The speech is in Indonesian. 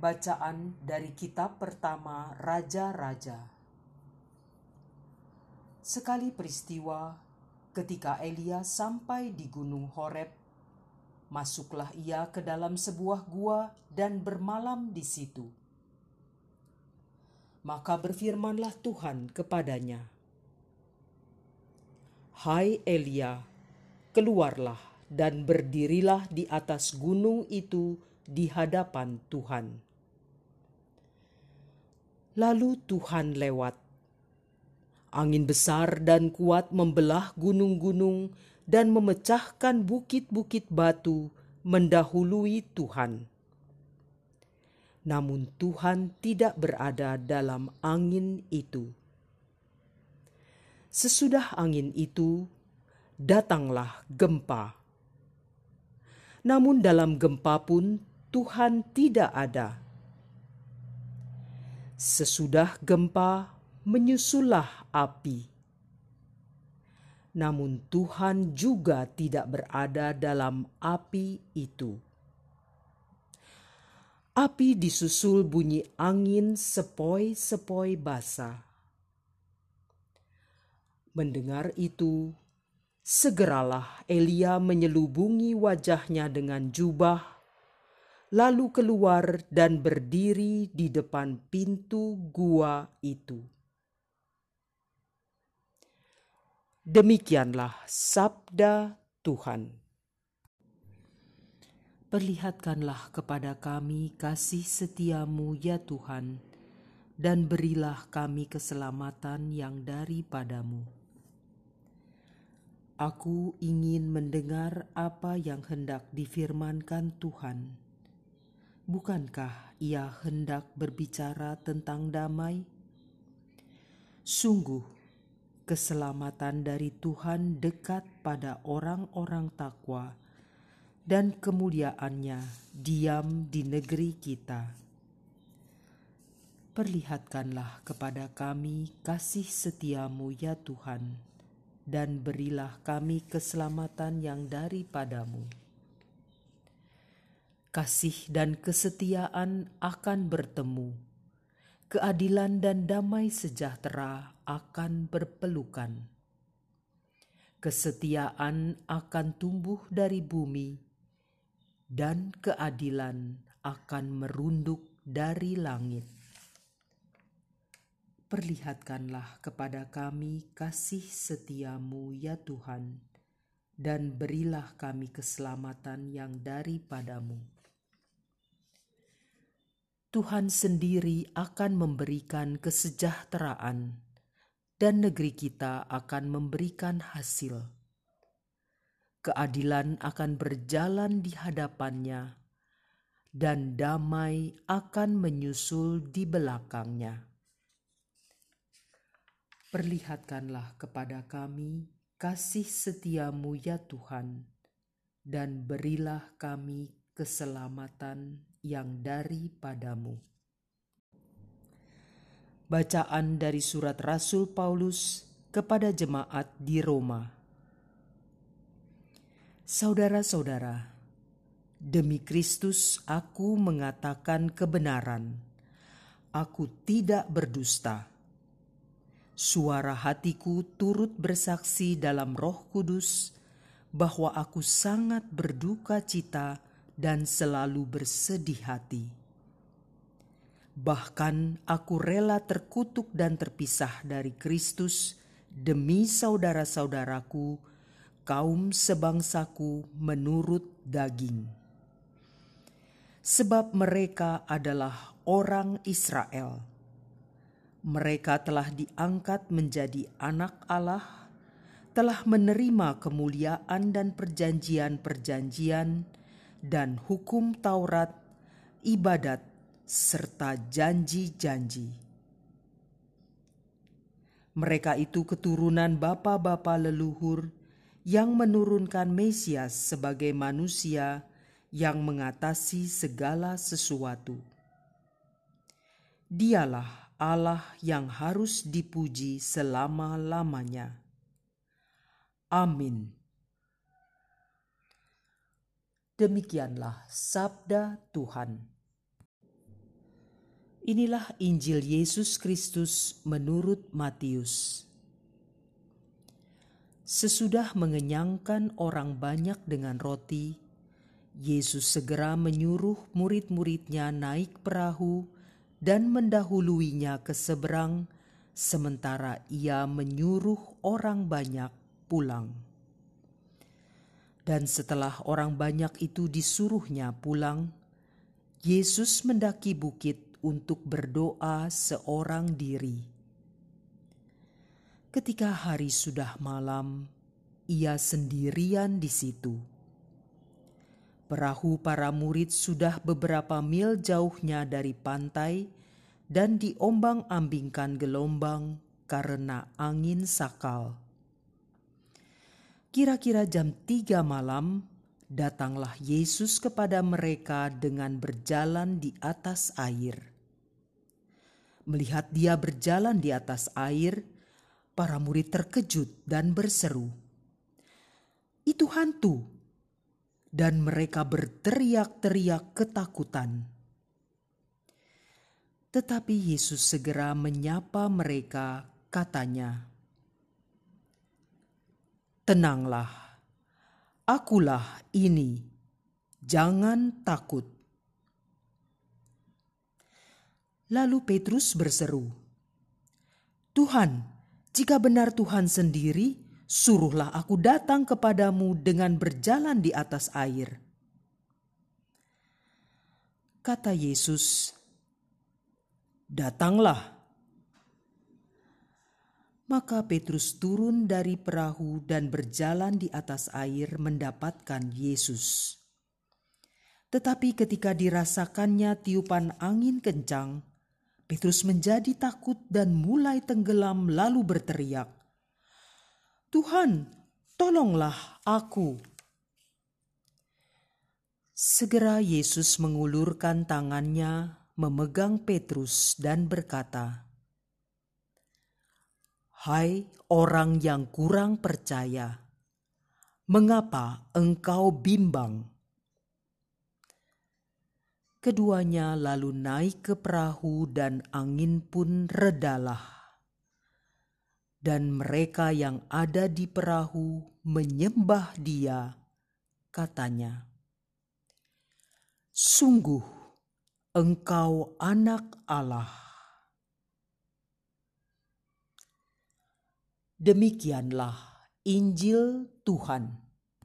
Bacaan dari kitab pertama Raja-Raja. Sekali peristiwa ketika Elia sampai di Gunung Horeb, masuklah ia ke dalam sebuah gua dan bermalam di situ. Maka berfirmanlah Tuhan kepadanya, "Hai Elia, keluarlah dan berdirilah di atas gunung itu di hadapan Tuhan." Lalu Tuhan lewat. Angin besar dan kuat membelah gunung-gunung dan memecahkan bukit-bukit batu mendahului Tuhan. Namun Tuhan tidak berada dalam angin itu. Sesudah angin itu, datanglah gempa. Namun dalam gempa pun Tuhan tidak ada Sesudah gempa, menyusullah api. Namun Tuhan juga tidak berada dalam api itu. Api disusul bunyi angin sepoi-sepoi basah. Mendengar itu, segeralah Elia menyelubungi wajahnya dengan jubah lalu keluar dan berdiri di depan pintu gua itu. Demikianlah sabda Tuhan. Perlihatkanlah kepada kami kasih setiamu ya Tuhan, dan berilah kami keselamatan yang daripadamu. Aku ingin mendengar apa yang hendak difirmankan Tuhan Bukankah ia hendak berbicara tentang damai? Sungguh, keselamatan dari Tuhan dekat pada orang-orang takwa, dan kemuliaannya diam di negeri kita. Perlihatkanlah kepada kami kasih setiamu ya Tuhan, dan berilah kami keselamatan yang daripadamu kasih dan kesetiaan akan bertemu, keadilan dan damai sejahtera akan berpelukan. Kesetiaan akan tumbuh dari bumi, dan keadilan akan merunduk dari langit. Perlihatkanlah kepada kami kasih setiamu, ya Tuhan, dan berilah kami keselamatan yang daripadamu. Tuhan sendiri akan memberikan kesejahteraan, dan negeri kita akan memberikan hasil. Keadilan akan berjalan di hadapannya, dan damai akan menyusul di belakangnya. Perlihatkanlah kepada kami kasih setiamu ya Tuhan, dan berilah kami keselamatan yang daripadamu. Bacaan dari surat Rasul Paulus kepada jemaat di Roma. Saudara-saudara, demi Kristus aku mengatakan kebenaran. Aku tidak berdusta. Suara hatiku turut bersaksi dalam Roh Kudus bahwa aku sangat berduka cita dan selalu bersedih hati. Bahkan aku rela terkutuk dan terpisah dari Kristus demi saudara-saudaraku, kaum sebangsaku menurut daging. Sebab mereka adalah orang Israel. Mereka telah diangkat menjadi anak Allah, telah menerima kemuliaan dan perjanjian-perjanjian, dan hukum Taurat, ibadat, serta janji-janji. Mereka itu keturunan bapa-bapa leluhur yang menurunkan Mesias sebagai manusia yang mengatasi segala sesuatu. Dialah Allah yang harus dipuji selama-lamanya. Amin. Demikianlah sabda Tuhan. Inilah Injil Yesus Kristus menurut Matius. Sesudah mengenyangkan orang banyak dengan roti, Yesus segera menyuruh murid-muridnya naik perahu dan mendahuluinya ke seberang, sementara ia menyuruh orang banyak pulang. Dan setelah orang banyak itu disuruhnya pulang, Yesus mendaki bukit untuk berdoa seorang diri. Ketika hari sudah malam, ia sendirian di situ. Perahu para murid sudah beberapa mil jauhnya dari pantai dan diombang-ambingkan gelombang karena angin sakal. Kira-kira jam tiga malam, datanglah Yesus kepada mereka dengan berjalan di atas air. Melihat dia berjalan di atas air, para murid terkejut dan berseru, "Itu hantu!" dan mereka berteriak-teriak ketakutan. Tetapi Yesus segera menyapa mereka, katanya, "Tenanglah, akulah ini, jangan takut." Lalu Petrus berseru, "Tuhan, jika benar Tuhan sendiri, suruhlah aku datang kepadamu dengan berjalan di atas air. Kata Yesus, "Datanglah." Maka Petrus turun dari perahu dan berjalan di atas air mendapatkan Yesus. Tetapi ketika dirasakannya tiupan angin kencang, Petrus menjadi takut dan mulai tenggelam lalu berteriak, Tuhan, tolonglah aku. Segera Yesus mengulurkan tangannya, memegang Petrus, dan berkata, "Hai orang yang kurang percaya, mengapa engkau bimbang?" Keduanya lalu naik ke perahu, dan angin pun redalah dan mereka yang ada di perahu menyembah Dia, katanya, "Sungguh, Engkau Anak Allah." Demikianlah Injil Tuhan.